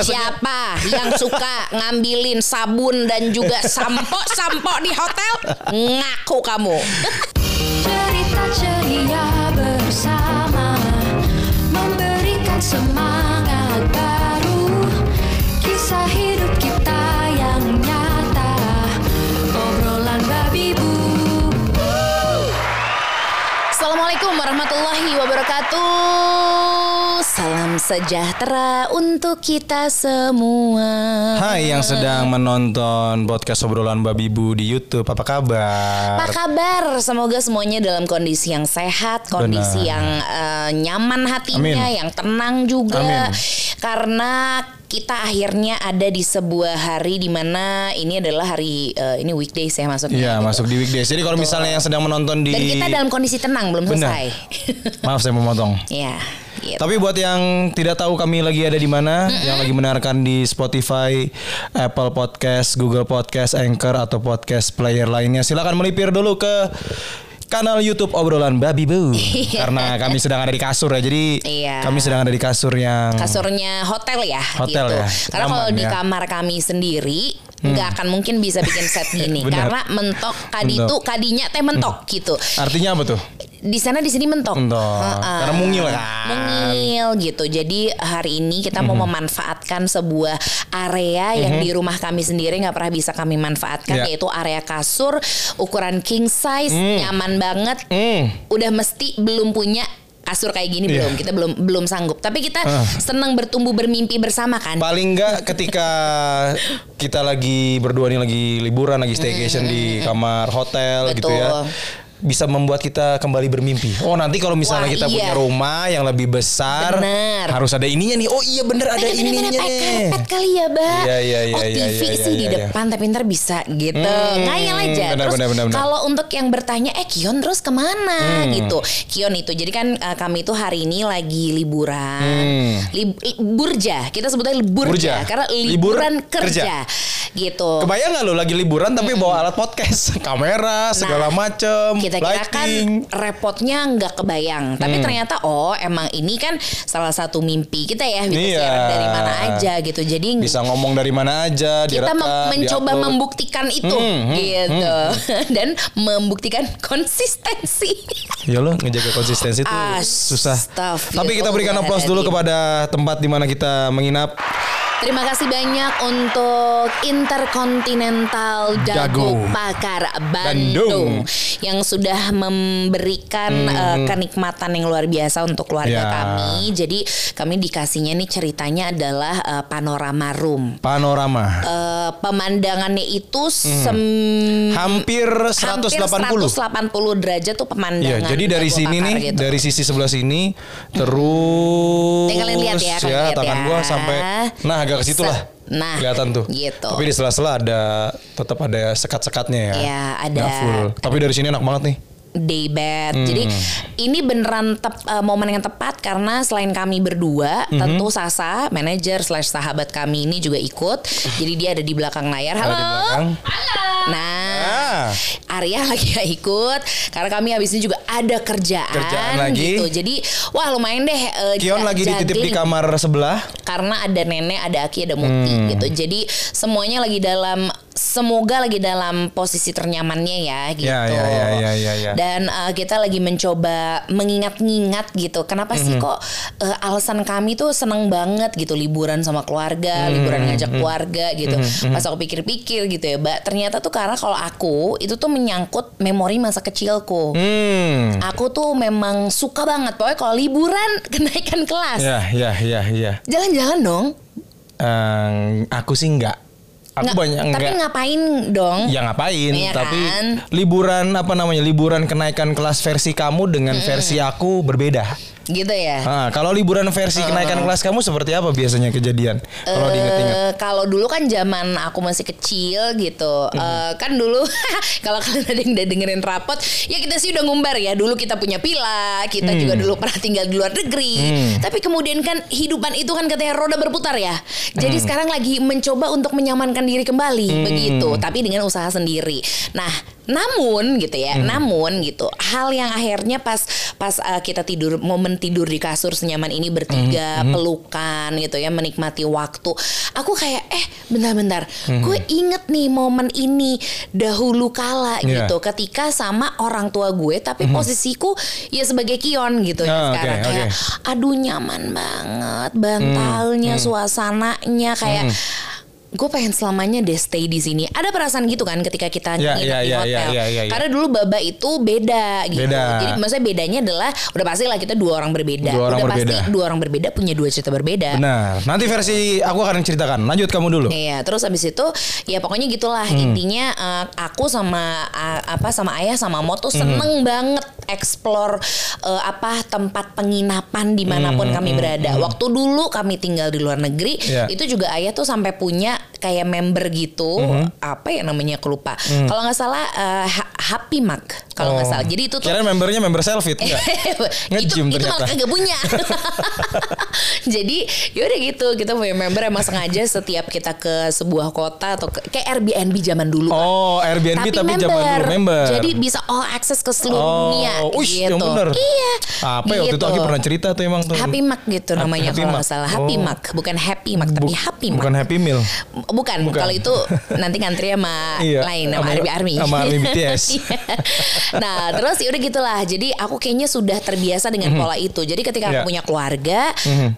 Siapa yang suka ngambilin sabun dan juga sampo-sampo di hotel? Ngaku kamu. Cerita ceria bersama Memberikan semangat baru Kisah hidup kita yang nyata Obrolan babi bu Assalamualaikum warahmatullahi wabarakatuh. Salam sejahtera untuk kita semua. Hai yang sedang menonton podcast obrolan babi bu di YouTube, apa kabar? Apa kabar? Semoga semuanya dalam kondisi yang sehat, kondisi Benar. yang eh, nyaman hatinya, Amin. yang tenang juga. Amin. Karena kita akhirnya ada di sebuah hari di mana ini adalah hari eh, ini weekdays ya masuknya. Iya gitu. masuk di weekdays. Jadi kalau misalnya yang sedang menonton di Dan kita dalam kondisi tenang belum Benar. selesai. Maaf saya memotong. Iya. Gitu. Tapi buat yang tidak tahu kami lagi ada di mana, yang lagi mendengarkan di Spotify, Apple Podcast, Google Podcast, Anchor atau podcast player lainnya, silakan melipir dulu ke kanal YouTube obrolan Babi Bu. Karena kami sedang ada di kasur ya. Jadi Iya. kami sedang ada di kasur yang kasurnya hotel ya Hotel gitu. ya, Karena kalau di ya. Hmm. kamar kami sendiri nggak akan mungkin bisa bikin set gini karena mentok kadi Mentok. itu kadinya teh mentok gitu. artinya apa tuh? Di sana di sini mentok. Mentok. Heeh. Karena mungil kan. Mungil gitu. Jadi hari ini kita mau Hmm. memanfaatkan sebuah area yang di rumah kami sendiri nggak pernah bisa kami manfaatkan Ya. yaitu area kasur ukuran king size, nyaman banget. Hmm. Udah mesti belum punya kasur kayak gini Iya. belum kita belum belum sanggup tapi kita Ah. senang bertumbuh bermimpi bersama kan Paling enggak ketika kita lagi berdua nih lagi liburan, lagi staycation di kamar hotel gitu ya. Bisa membuat kita kembali bermimpi. Oh nanti kalau Wah, misalnya kita iya. punya rumah yang lebih besar, Bener. harus ada ininya nih. Oh iya bener ada ininya pakai nih. karpet kali ya, Mbak. Iya, iya, iya, oh, iya, TV iya, sih iya, di iya. depan tapi ntar bisa gitu. Hmm, Ngayal aja. benar, terus benar, benar, benar. kalau untuk yang bertanya, eh Kion terus ke mana Hmm. gitu. Kion itu. Jadi kan eh, kami itu hari ini lagi liburan. Hmm. Lib- li- burja. Kita sebutnya burja. Burja. Karena Libur liburan kerja. kerja. Gitu. Kebayang nggak lo lagi liburan tapi bawa alat podcast, kamera, segala macem, kita kira kan lighting. repotnya nggak kebayang tapi Hmm. ternyata oh emang ini kan salah satu mimpi kita ya bisa Iya. siaran dari mana aja gitu jadi Bisa ngomong dari mana aja, kita direkam, mencoba diupload. membuktikan itu Hmm, hmm, gitu dan membuktikan konsistensi Ya lo ngejaga konsistensi itu susah. Tapi kita berikan aplaus dulu kepada tempat di mana kita menginap. Terima kasih banyak untuk Intercontinental Dago. Pakar Bandung, Bandung. yang sudah memberikan eh, kenikmatan yang luar biasa untuk keluarga Ya. kami. Jadi kami dikasihnya nih ceritanya adalah eh, panorama room. Panorama. Eh, pemandangannya itu sem Hampir 180. hampir 180 derajat tuh pemandangan. jadi dari sini nih, gitu. dari sisi sebelah sini terus kalian lihat ya, lihat tangan ya. gua sampai nah agak ke situ lah. Nah, kelihatan tuh. gitu. Tapi di sela-sela ada tetap ada sekat-sekatnya ya. Iya, ada. Nggak full. Tapi dari sini enak banget nih. Daybed. Hmm. Jadi ini beneran tep- eh, momen yang tepat karena selain kami berdua, Mhm. tentu Sasa, manajer slash sahabat kami ini juga ikut. Jadi dia ada di belakang layar. Halo. Belakang. Nah, Ah. Arya lagi gak ikut karena kami habis ini juga ada kerjaan, Kerjaan lagi. gitu. Jadi wah lumayan deh. eh, Kion lagi dititip di kamar sebelah. karena ada nenek, ada Aki, ada Muti Hmm. gitu. Jadi semuanya lagi dalam semoga lagi dalam posisi ternyamannya ya gitu. Ya, ya, ya, ya, ya, ya. Dan uh, kita lagi mencoba mengingat-ingat gitu. Kenapa sih Hmm. kok uh, alasan kami tuh seneng banget gitu liburan sama keluarga, Hmm, liburan ngajak keluarga gitu. Pas aku pikir-pikir gitu ya, Mbak, ternyata tuh karena kalau aku itu tuh menyangkut memori masa kecilku. Hmm. Aku tuh memang suka banget pokoknya kalau liburan kenaikan kelas. Ya, ya, ya, ya. Jalan-jalan dong. Eh, aku sih enggak. Aku banyak Tapi enggak. ngapain dong? Ya ngapain? Iya Tapi kan? liburan apa namanya? Liburan kenaikan kelas versi kamu dengan versi aku berbeda. Gitu ya. Ah, kalau liburan versi kenaikan kelas kamu seperti apa biasanya kejadian? Kalau diinget-inget. Eh, kalau dulu kan zaman aku masih kecil gitu, Eh, kan dulu kalau kalian ada yang udah dengerin rapot, ya kita sih udah ngumbar ya. Dulu kita punya pila, kita juga dulu pernah tinggal di luar negeri. Tapi kemudian kan hidupan itu kan katanya roda berputar ya. Jadi sekarang lagi mencoba untuk menyamankan diri kembali begitu, tapi dengan usaha sendiri. Nah, namun gitu ya, Hmm. namun gitu, hal yang akhirnya pas pas uh, kita tidur momen tidur di kasur senyaman ini bertiga, Hmm. pelukan gitu ya, menikmati waktu. Aku kayak eh bentar-bentar, Hmm. gue inget nih momen ini dahulu kala Iya. gitu, ketika sama orang tua gue, tapi posisiku ya sebagai kion gitu ya Ah, sekarang kayak, oke. aduh nyaman banget, bantalnya, Hmm. suasananya kayak. Gue pengen selamanya deh stay di sini. Ada perasaan gitu kan ketika kita Ya, nginep ya, di ya, hotel. ya, ya, ya, ya. Karena dulu baba itu beda gitu. Beda. Jadi maksudnya bedanya adalah udah pasti lah kita dua orang berbeda. Dua orang udah berbeda. pasti dua orang berbeda punya dua cerita berbeda. Benar. Nanti versi aku akan ceritakan. Lanjut kamu dulu. Iya, terus abis itu ya pokoknya gitulah Hmm. intinya eh, aku sama eh, apa sama ayah sama Mo tuh Hmm. seneng banget explore eh, apa tempat penginapan di mana pun kami berada. Waktu dulu kami tinggal di luar negeri, Hmm. Iya. itu juga ayah tuh sampai punya kayak member gitu, Hmm. apa ya namanya aku lupa. Kalau nggak salah Ha- Happy Mug kalau nggak Oh. salah. Jadi itu tuh Kirain membernya member selfie enggak? itu itu ternyata. malah kagak punya. Jadi yaudah gitu kita punya member emang sengaja setiap kita ke sebuah kota atau ke, kayak Airbnb zaman dulu. Oh, Airbnb tapi, zaman dulu member. Jadi bisa all access ke seluruh Oh, dunia uish, gitu. yang bener. Iya. Apa ya waktu itu gitu. Aki pernah cerita tuh emang tuh. Happy Mac gitu namanya Happy kalau nggak salah. Happy Oh. Mac, bukan Happy Mac tapi Buk- Happy Mac. Bukan Happy Meal. Bukan, Bukan. kalau itu nanti ngantri sama Iya, lain sama Army Army. sama Army BTS. Iya. nah, terus ya udah gitulah. Jadi aku kayaknya sudah terbiasa dengan pola itu. Jadi ketika Iya. aku punya keluarga,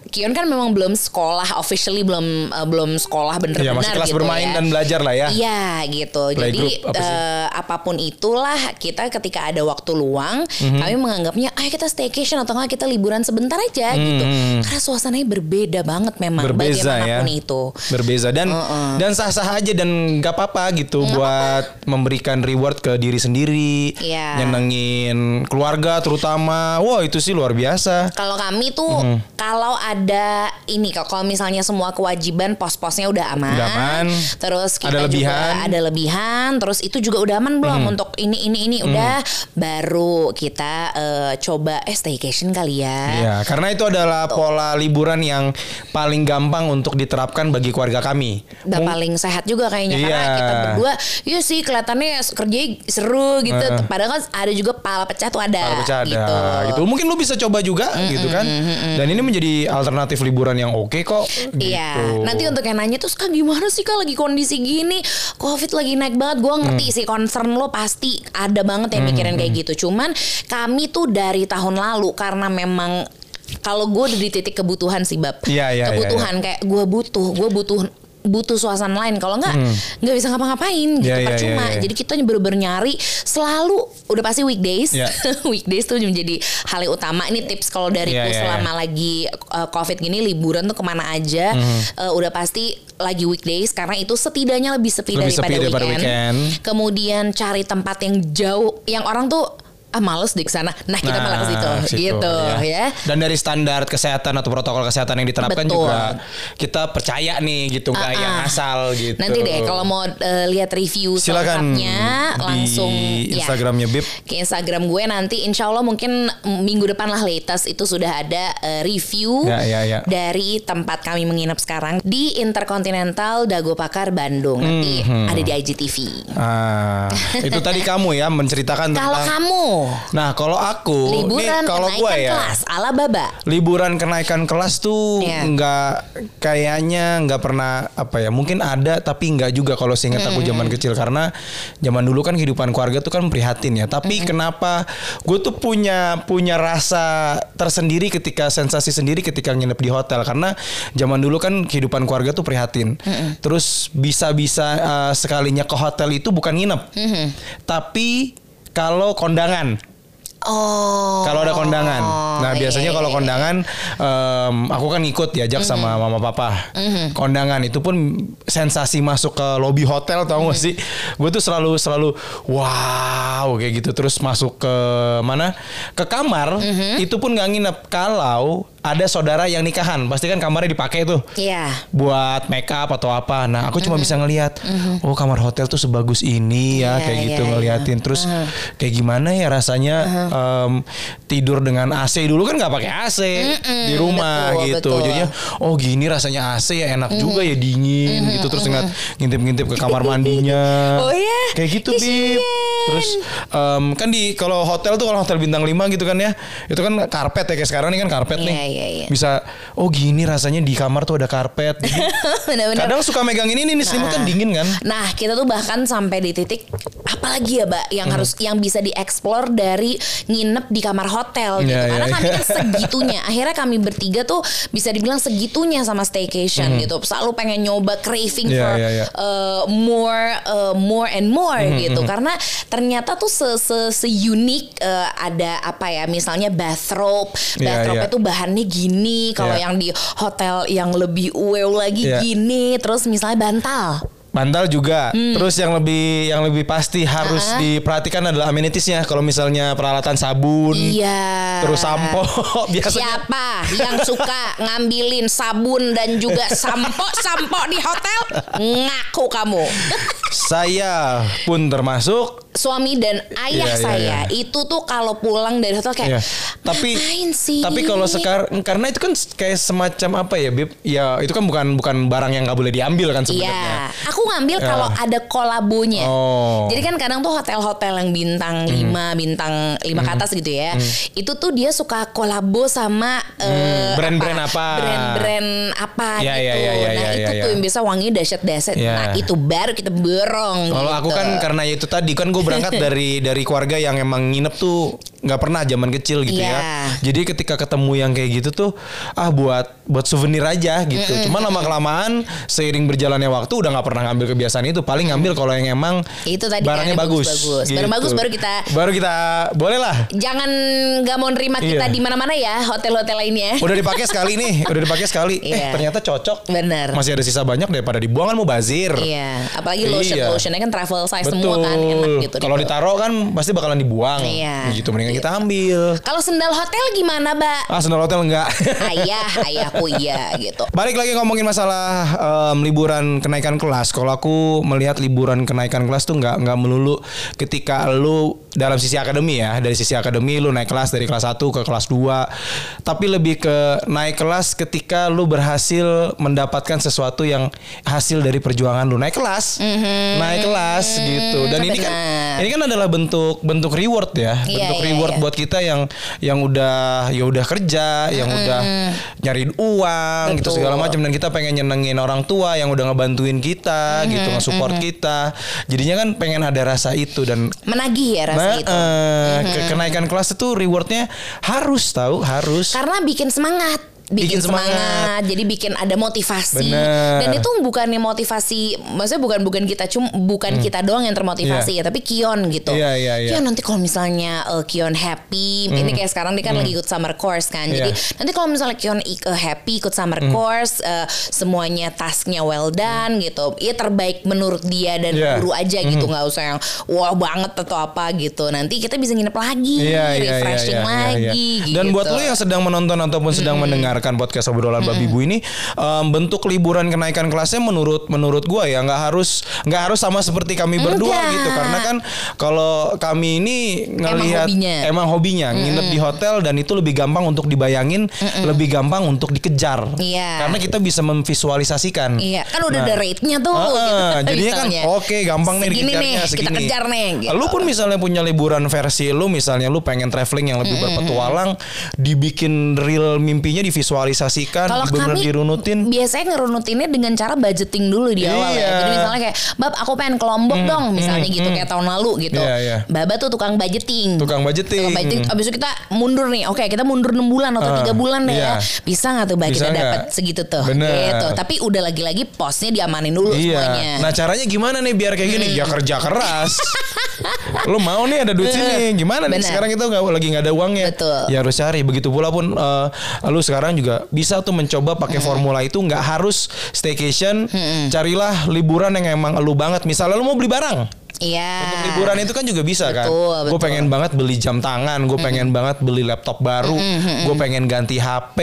Kion kan memang belum sekolah officially belum eh, belum sekolah Iya, bener-bener masih kelas gitu bermain ya. dan belajar lah ya. Iya gitu. Jadi Playgroup apa sih? eh, apa pun itulah kita ketika ada waktu luang, Mhm. kami menganggapnya ayo kita staycation atau enggak kita liburan sebentar aja gitu. Karena suasananya berbeda banget memang. Berbeza ya. itu. Berbeza dan dan sah-sah aja dan nggak apa-apa gitu buat memberikan reward ke diri sendiri, Iya. nyenengin keluarga terutama. Wah, itu sih luar biasa. Kalau kami tuh Mhm. kalau ada ini kalau- kalau misalnya semua kewajiban pos-posnya udah aman. Udah aman. Terus kita Ada juga lebihan. Mhm. ada lebihan, terus itu juga udah aman belum untuk ini ini ini udah baru kita eh, coba eh staycation kali ya. Iya, karena itu adalah pola liburan yang paling gampang untuk diterapkan bagi keluarga kami. Dan paling sehat juga kayaknya karena Iya. kita berdua iya sih kelihatannya kerjanya seru gitu. Heeh. Padahal kan ada juga pala pecah tuh ada Kalau bercanda gitu. gitu. Mungkin lu bisa coba juga gitu kan. Dan ini menjadi alternatif liburan yang oke kok. Iya, gitu. nanti untuk yang nanya terus kak gimana sih kak lagi kondisi gini, covid lagi naik banget. Gue ngerti Hmm. sih concern lo pasti ada banget yang mikirin kayak gitu. Cuman kami tuh dari tahun lalu karena memang kalau gue udah di titik kebutuhan sih bab, Iya, iya, kebutuhan kayak gue butuh, gue butuh butuh suasana lain kalau nggak nggak bisa ngapa-ngapain gitu Iya, iya, percuma iya, iya. jadi kita bener-bener nyari selalu udah pasti weekdays Iya. weekdays tuh menjadi hal yang utama ini tips kalau Iya, iya, iya. selama lagi uh, covid gini liburan tuh ke mana aja Mhm. uh, udah pasti lagi weekdays karena itu setidaknya lebih sepi Lebih daripada, sepi daripada weekend. weekend. kemudian cari tempat yang jauh yang orang tuh ah males di sana nah kita malah ke situ situ, gitu ya. Dan dari standar kesehatan atau protokol kesehatan yang diterapkan Betul. juga kita percaya nih gitu nggak Ah, yang ah. asal gitu. Nanti deh kalau mau uh, lihat review silakan selengkapnya di langsung ya, Instagramnya Bib. ke Instagram gue nanti insya Allah mungkin minggu depan lah latest itu sudah ada uh, review Ya, ya, ya. dari tempat kami menginap sekarang di Intercontinental Dago Pakar Bandung nanti Mhm. ada di IGTV. Ah, itu tadi kamu ya menceritakan Kalau tentang Nah, kalau aku liburan nih kalau kenaikan gue ya kelas ala baba. liburan kenaikan kelas tuh Iya. nggak kayaknya nggak pernah apa ya mungkin ada tapi nggak juga kalau seingat aku zaman kecil. Karena zaman dulu kan kehidupan keluarga tuh kan prihatin ya. Tapi kenapa gue tuh punya punya rasa tersendiri ketika sensasi sendiri ketika nginep di hotel? Karena zaman dulu kan kehidupan keluarga tuh prihatin. Terus bisa-bisa uh, sekalinya ke hotel itu bukan nginep. Tapi kalau kondangan Oh. kalau ada kondangan. Nah iya, biasanya iya, kalau iya. kondangan, em, aku kan ikut diajak sama mama papa. Kondangan itu pun sensasi masuk ke lobby hotel tau gak sih? Gue tuh selalu selalu wow kayak gitu terus masuk ke mana? Ke kamar itu pun nggak nginep kalau ada saudara yang nikahan pasti kan kamarnya dipakai tuh Iya. buat make up atau apa. Nah, aku cuma bisa ngelihat, oh kamar hotel tuh sebagus ini ya, Iya, kayak iya, gitu iya. ngeliatin. Terus kayak gimana ya rasanya em, tidur dengan AC dulu kan nggak pakai AC di rumah betul, gitu. betul. Jadinya, oh gini rasanya AC ya enak juga ya dingin gitu. Terus ngeliat ngintip-ngintip ke kamar mandinya. Oh iya? Kayak gitu, Bib. Terus em, kan di kalau hotel tuh kalau hotel bintang 5 gitu kan ya, itu kan karpet ya kayak sekarang nih kan karpet nih. Iya, iya. Bisa oh gini rasanya di kamar tuh ada karpet. Jadi, Bener-bener. kadang suka megang ini nih, selimut kan dingin kan. Nah, kita tuh bahkan sampai di titik apalagi ya, Mbak, yang Hmm. harus yang bisa dieksplor dari nginep di kamar hotel gitu. Iya, Karena iya, kami iya. kan segitunya. Akhirnya kami bertiga tuh bisa dibilang segitunya sama staycation gitu. Selalu pengen nyoba craving Hmm. Iya, for iya, iya. uh, more uh, more and more Hmm, gitu. Karena ternyata tuh se se, se unik uh, ada apa ya, misalnya bathrobe. Iya, Bathrobe iya. itu bahannya gini, kalau Iya. yang di hotel yang lebih wow lagi Iya. gini, terus misalnya bantal. Bantal juga. Hmm. Terus yang lebih yang lebih pasti harus diperhatikan adalah amenitiesnya. Kalau misalnya peralatan sabun, Iya. terus sampo biasanya Siapa yang suka ngambilin sabun dan juga sampo sampo di hotel? Ngaku kamu. saya pun termasuk Suami dan ayah Iya, iya, saya iya. itu tuh kalau pulang dari hotel kayak Iya. Tapi "Ngapain sih? tapi kalau sekarang karena itu kan kayak semacam apa ya, Bib? Ya itu kan bukan bukan barang yang nggak boleh diambil kan sebenarnya. Iya, aku ngambil Ya. kalau ada kolabonya. Oh. Jadi kan kadang tuh hotel-hotel yang bintang 5, bintang 5 ke atas gitu ya. Itu tuh dia suka kolabo sama eh, Brand-brand apa? Brand-brand apa Iya, gitu. iya, iya, iya, nah, iya, itu tuh yang biasa wanginya dahsyat-dahsyat. Iya. Nah, itu baru kita borong Kalau gitu. aku kan karena itu tadi kan gue berangkat dari dari keluarga yang emang nginep tuh nggak pernah zaman kecil gitu Iya. ya. Jadi ketika ketemu yang kayak gitu tuh ah buat buat souvenir aja gitu. Cuman lama kelamaan seiring berjalannya waktu udah nggak pernah ngambil kebiasaan itu. Paling ngambil kalau yang emang Itu tadi barangnya yang bagus. bagus-bagus. Baru bagus, baru kita- baru kita boleh lah. Jangan nggak mau nerima kita Iya. di mana-mana ya hotel-hotel lainnya. Udah dipakai sekali nih, udah dipakai sekali. Eh Iya. ternyata cocok. Bener. Masih ada sisa banyak daripada dibuang kan mau bazir. Iya, apalagi lotion Iya. lotionnya kan travel size Betul. semua kan enak gitu. Kalau di ditaruh kan pasti bakalan dibuang. Iya. Gitu mendingan kita ambil. Kalau sendal hotel gimana, Mbak? Ah, sendal hotel enggak. Ayah, ayahku iya gitu. Balik lagi ngomongin masalah em, liburan kenaikan kelas. Kalau aku melihat liburan kenaikan kelas tuh nggak nggak melulu ketika lu dalam sisi akademi ya, dari sisi akademi lu naik kelas dari kelas 1 ke kelas 2. Tapi lebih ke naik kelas ketika lu berhasil mendapatkan sesuatu yang hasil dari perjuangan lu naik kelas. Naik kelas gitu. Dan ini kan benar. ini kan adalah bentuk bentuk reward ya, Iya, bentuk iya, reward iya. buat kita yang yang udah ya udah kerja, yang udah nyari uang gitu Betul. segala macam dan kita pengen nyenengin orang tua yang udah ngebantuin kita gitu, Mm-hmm, nge-support kita. Jadinya kan pengen ada rasa itu dan Menagih ya rasa itu. Mm-hmm. eh, ke- kenaikan kelas itu rewardnya harus tahu, harus. Karena bikin semangat. Bikin, Bikin semangat. semangat. jadi bikin ada motivasi. Bener. Dan itu bukannya motivasi, maksudnya bukan bukan kita cum, bukan kita doang yang termotivasi ya, tapi Kion gitu. Hmm. Iya, iya, iya. Kion nanti kalau misalnya eh, Kion happy, ini kayak sekarang dia kan lagi ikut summer course kan. Jadi Hmm. Iya. nanti kalau misalnya Kion eh, happy ikut summer course, eh, semuanya tasknya well done gitu. Ya terbaik menurut dia dan Iya. guru aja gitu, nggak usah yang wah banget atau apa gitu. Nanti kita bisa nginep lagi, Iya, iya, iya, refreshing iya, iya, lagi. iya. Dan buat gitu. lo yang sedang menonton ataupun sedang mendengarkan podcast obrolan babi bu ini, em, bentuk liburan kenaikan kelasnya menurut menurut gua ya nggak harus nggak harus sama seperti kami berdua Enggak. gitu. Karena kan kalau kami ini ngelihat hobinya. emang hobinya nginep di hotel dan itu lebih gampang untuk dibayangin, lebih gampang untuk dikejar. Iya. Karena kita bisa memvisualisasikan. Iya, kan udah Nah. ada rate-nya tuh. Ah, gitu, jadinya kan oke gampang nih Segini dikejarnya nih, segini. kita kejar nih. Gitu. Lu pun misalnya punya liburan versi lu misalnya lu pengen traveling yang lebih berpetualang dibikin real mimpinya divisualisasikan Kalau bener kami dirunutin biasanya ngerunutinnya dengan cara budgeting dulu di awal Iya. ya. Jadi misalnya kayak, "Bab, aku pengen ke Lombok dong." Misalnya gitu kayak tahun lalu gitu. Iya, iya. Baba tuh tukang budgeting. tukang budgeting. Tukang budgeting. Abis itu kita mundur nih. Oke, kita mundur 6 bulan atau Ah, tiga bulan deh iya. ya. Bisa nggak tuh Bisa kita dapat segitu tuh. Bener. Gitu. Tapi udah lagi-lagi posnya diamanin dulu semuanya. Iya. Nah caranya gimana nih biar kayak gini? Ya kerja keras. lu mau nih ada duit sini, gimana nih? Benar. Sekarang kita nggak lagi nggak ada uangnya. Betul. Ya harus cari. Begitu pula pun eh, lu sekarang juga bisa tuh mencoba pakai formula itu nggak harus staycation. Carilah liburan yang emang lu banget. Misalnya lu mau beli barang. Iya. Untuk liburan itu kan juga bisa kan. Betul, Gue betul. pengen banget beli jam tangan, gue pengen banget beli laptop baru, gue pengen ganti HP,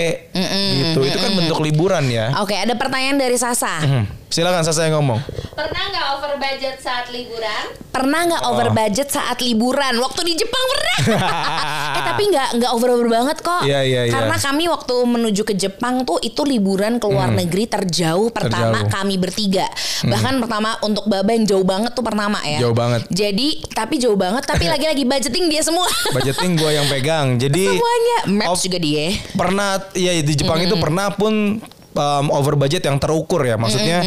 gitu. Itu kan bentuk liburan ya. Oke, ada pertanyaan dari Sasa. Hmm. Silakan saya ngomong. Pernah nggak over budget saat liburan? Pernah nggak over Oh. budget saat liburan? Waktu di Jepang pernah. eh tapi nggak nggak over over banget kok. Iya, iya, iya. Karena kami waktu menuju ke Jepang tuh itu liburan ke luar negeri terjauh pertama Hmm. Terjauh. Hmm. kami bertiga. Bahkan pertama untuk Baba yang jauh banget tuh pertama ya. Jauh banget. Jadi tapi jauh banget tapi lagi-lagi budgeting dia semua. Budgeting gue yang pegang. Jadi Semuanya. Maps juga dia. pernah ya di Jepang itu pernah pun um, over budget yang terukur ya. Maksudnya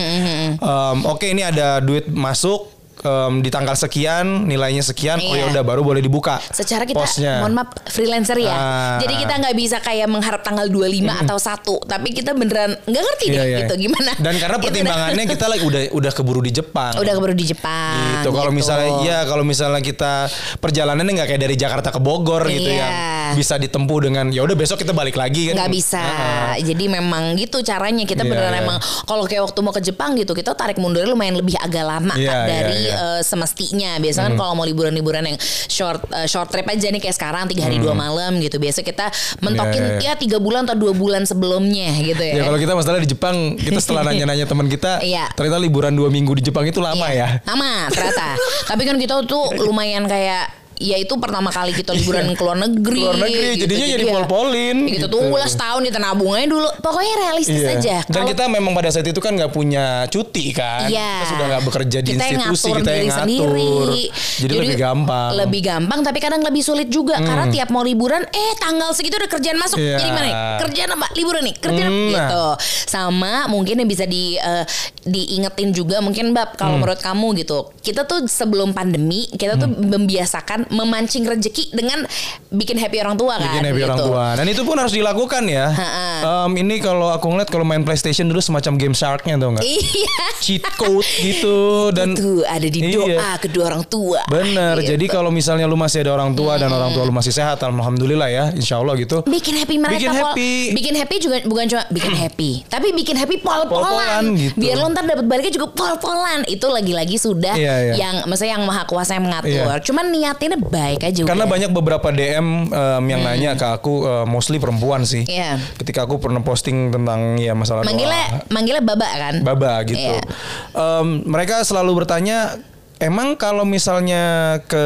um, oke ini ada duit masuk um, di tanggal sekian nilainya sekian oh Iya. ya udah baru boleh dibuka Secara kita posnya mohon maaf freelancer ya. Ah. Jadi kita nggak bisa kayak mengharap tanggal 25 atau 1, tapi kita beneran nggak ngerti deh Iya, iya. gitu gimana. dan karena Gitu pertimbangannya kita lagi udah udah keburu di Jepang udah keburu di Jepang. gitu kalau misalnya ya kalau misalnya kita perjalanannya nggak kayak dari Jakarta ke Bogor gitu Iya. ya bisa ditempuh dengan ya udah besok kita balik lagi kan nggak bisa. Ah. Jadi memang gitu caranya kita Iya, beneran iya. emang kalau kayak waktu mau ke Jepang gitu kita tarik mundurnya lumayan lebih agak lama Iya, kan, iya, dari iya. eh, semestinya. Biasanya kan kalau mau liburan-liburan yang short eh, short trip aja nih kayak sekarang tiga hari dua malam gitu. Biasa kita mentokin Hmm. Iya, iya. ya tiga bulan atau dua bulan sebelumnya gitu ya. Ya kalau kita masalah di Jepang, kita setelah nanya-nanya teman kita, Iya. ternyata liburan dua minggu di Jepang itu lama Iya, ya. Lama ternyata. Tapi kan kita tuh lumayan kayak ya itu pertama kali kita liburan ke luar negeri. Keluar negeri, jadinya jadi ya, pol-polin, ya Gitu, gitu. tunggulah setahun kita nabungnya dulu. Pokoknya realistis Iya. aja. Dan Kalau kita memang pada saat itu kan nggak punya cuti kan. Iya. Kita sudah nggak bekerja di Kita yang institusi, ngatur kita yang ngatur. sendiri. Jadi, lebih gampang. Lebih gampang tapi kadang lebih sulit juga karena tiap mau liburan eh tanggal segitu udah kerjaan masuk. Iya. Jadi mana nih? Kerjaan apa? Liburan nih. Kerjaan Hmm, nah. gitu. Sama mungkin yang bisa di eh, diingetin juga mungkin Bab Hmm. kalau menurut kamu gitu. Kita tuh sebelum pandemi kita tuh Hmm. membiasakan memancing rezeki dengan bikin happy orang tua kan. Bikin happy orang gitu. tua. Dan itu pun harus dilakukan ya. Ha-ha. Em, ini kalau aku ngeliat kalau main PlayStation dulu semacam game Shark-nya tau nggak? Iya. Cheat code gitu dan Tuh ada di doa Iya. kedua orang tua. Bener. Gitu. Jadi kalau misalnya lu masih ada orang tua dan orang tua lu masih sehat, alhamdulillah ya, insya Allah gitu. bikin happy mereka Bikin Pol. happy. bikin happy juga bukan cuma bikin happy tapi bikin happy Pol-polan pol-polan gitu. biar lo ntar dapat baliknya juga pol-polan itu lagi-lagi sudah Iya, iya. yang maksudnya yang maha kuasa yang mengatur Iya. cuman niatinnya baik aja Karena udah. banyak beberapa DM em, yang nanya ke aku eh, mostly perempuan sih. Iya. Ketika aku pernah posting tentang ya masalah manggilnya doa, manggilnya baba kan baba gitu. Iya. Em, mereka selalu bertanya, emang kalau misalnya ke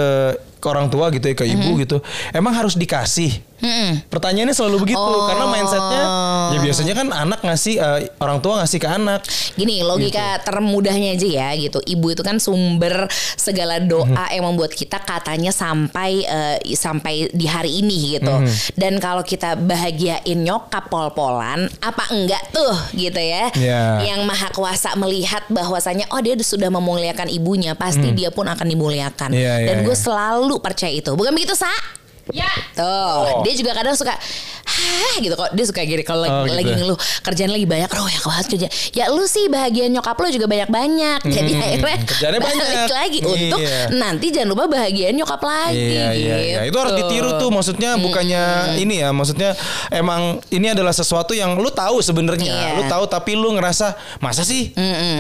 ke orang tua gitu ya ke ibu Mm-hmm. gitu, emang harus dikasih? Pertanyaannya selalu begitu Oh. karena mindsetnya ya biasanya kan anak ngasih eh, orang tua ngasih ke anak. Gini logika Gitu. termudahnya aja ya gitu. Ibu itu kan sumber segala doa Mhm. yang membuat kita katanya sampai eh, sampai di hari ini gitu. Mhm. Dan kalau kita bahagiain nyokap pol-polan, apa enggak tuh gitu ya? Ya. Yang maha kuasa melihat bahwasanya oh dia sudah memuliakan ibunya, pasti dia pun akan dimuliakan. Iya, iya, Dan gue iya. selalu percaya itu. Bukan begitu, Sa? Ya. Tuh, Oh. dia juga kadang suka Hah gitu kok dia suka gini kalau Oh, lagi, gitu. lagi ngeluh kerjaan lagi banyak oh ya banget kerja ya lu sih bahagia nyokap lu juga banyak banyak jadi Hmm, akhirnya kerjaannya balik banyak. lagi untuk Iya. nanti jangan lupa bahagiain nyokap lagi Iya iya iya. Itu harus gitu. ditiru tuh maksudnya bukannya ini ya maksudnya emang ini adalah sesuatu yang lu tahu sebenarnya. Iya. Lu tahu tapi lu ngerasa masa sih?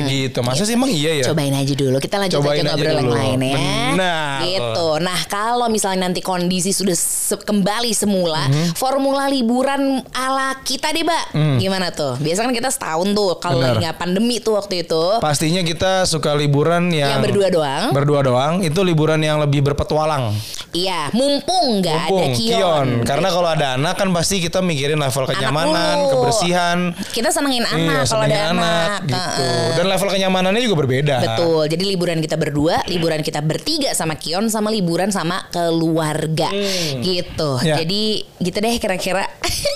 Gitu. Masa sih emang iya ya? Cobain aja dulu. Kita lanjut Cobain aja aja ngobrol yang dulu. lain ya. Benar. Gitu. Nah, kalau misalnya nanti kondisi sudah se- kembali semula, Mhm. formula liburan ala kita deh, Mbak. Gimana tuh? Biasa kan kita setahun tuh kalau Hmm. Lagi nggak pandemi tuh waktu itu. Pastinya kita suka liburan yang Yang berdua doang. Berdua doang. Itu liburan yang lebih berpetualang. Iya, mumpung nggak ada Mumpung, kion. Karena kalau ada anak kan pasti kita mikirin level kenyamanan, kebersihan. Kita senengin Iya, anak kalau ada senengin anak. gitu. Dan level kenyamanannya juga berbeda. Betul. Jadi liburan kita berdua, liburan kita bertiga sama Kion sama liburan sama keluarga. Gitu. Ya. Jadi gitu deh kira-kira.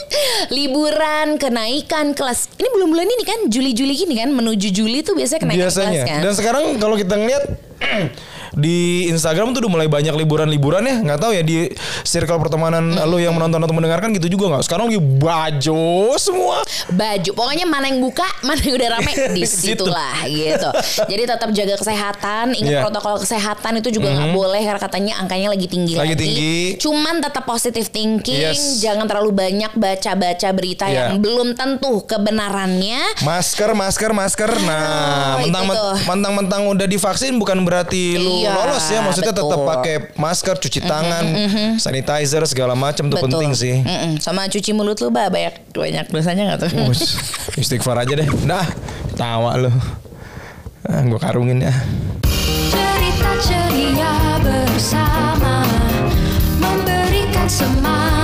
liburan kenaikan kelas. Ini belum bulan ini kan Juli-Juli gini kan menuju Juli tuh biasanya kenaikan biasanya. kelas kan. Dan sekarang kalau kita ngeliat di Instagram tuh udah mulai banyak liburan-liburan ya nggak tahu ya di circle pertemanan lo yang menonton atau mendengarkan gitu juga nggak sekarang lagi baju semua baju pokoknya mana yang buka mana yang udah rame di Di situ. situlah gitu jadi tetap jaga kesehatan ingat. Mhm. protokol kesehatan itu juga nggak boleh karena katanya angkanya lagi tinggi Lagi lagi tinggi. cuman tetap positive thinking Yes. jangan terlalu banyak baca-baca berita Iya. yang belum tentu kebenarannya masker masker masker nah Ah, mentang itu tuh. mentang mentang udah divaksin bukan berarti lu iya, lolos ya maksudnya betul. tetap pakai masker cuci mm -hmm, tangan mm -hmm. sanitizer segala macam tuh penting sih. Mm -hmm. sama cuci mulut lu ba banyak banyak dosanya nggak tuh? Istighfar aja deh. Dah tawa lu. Nah, gue karungin ya. Cerita ceria bersama memberikan semangat.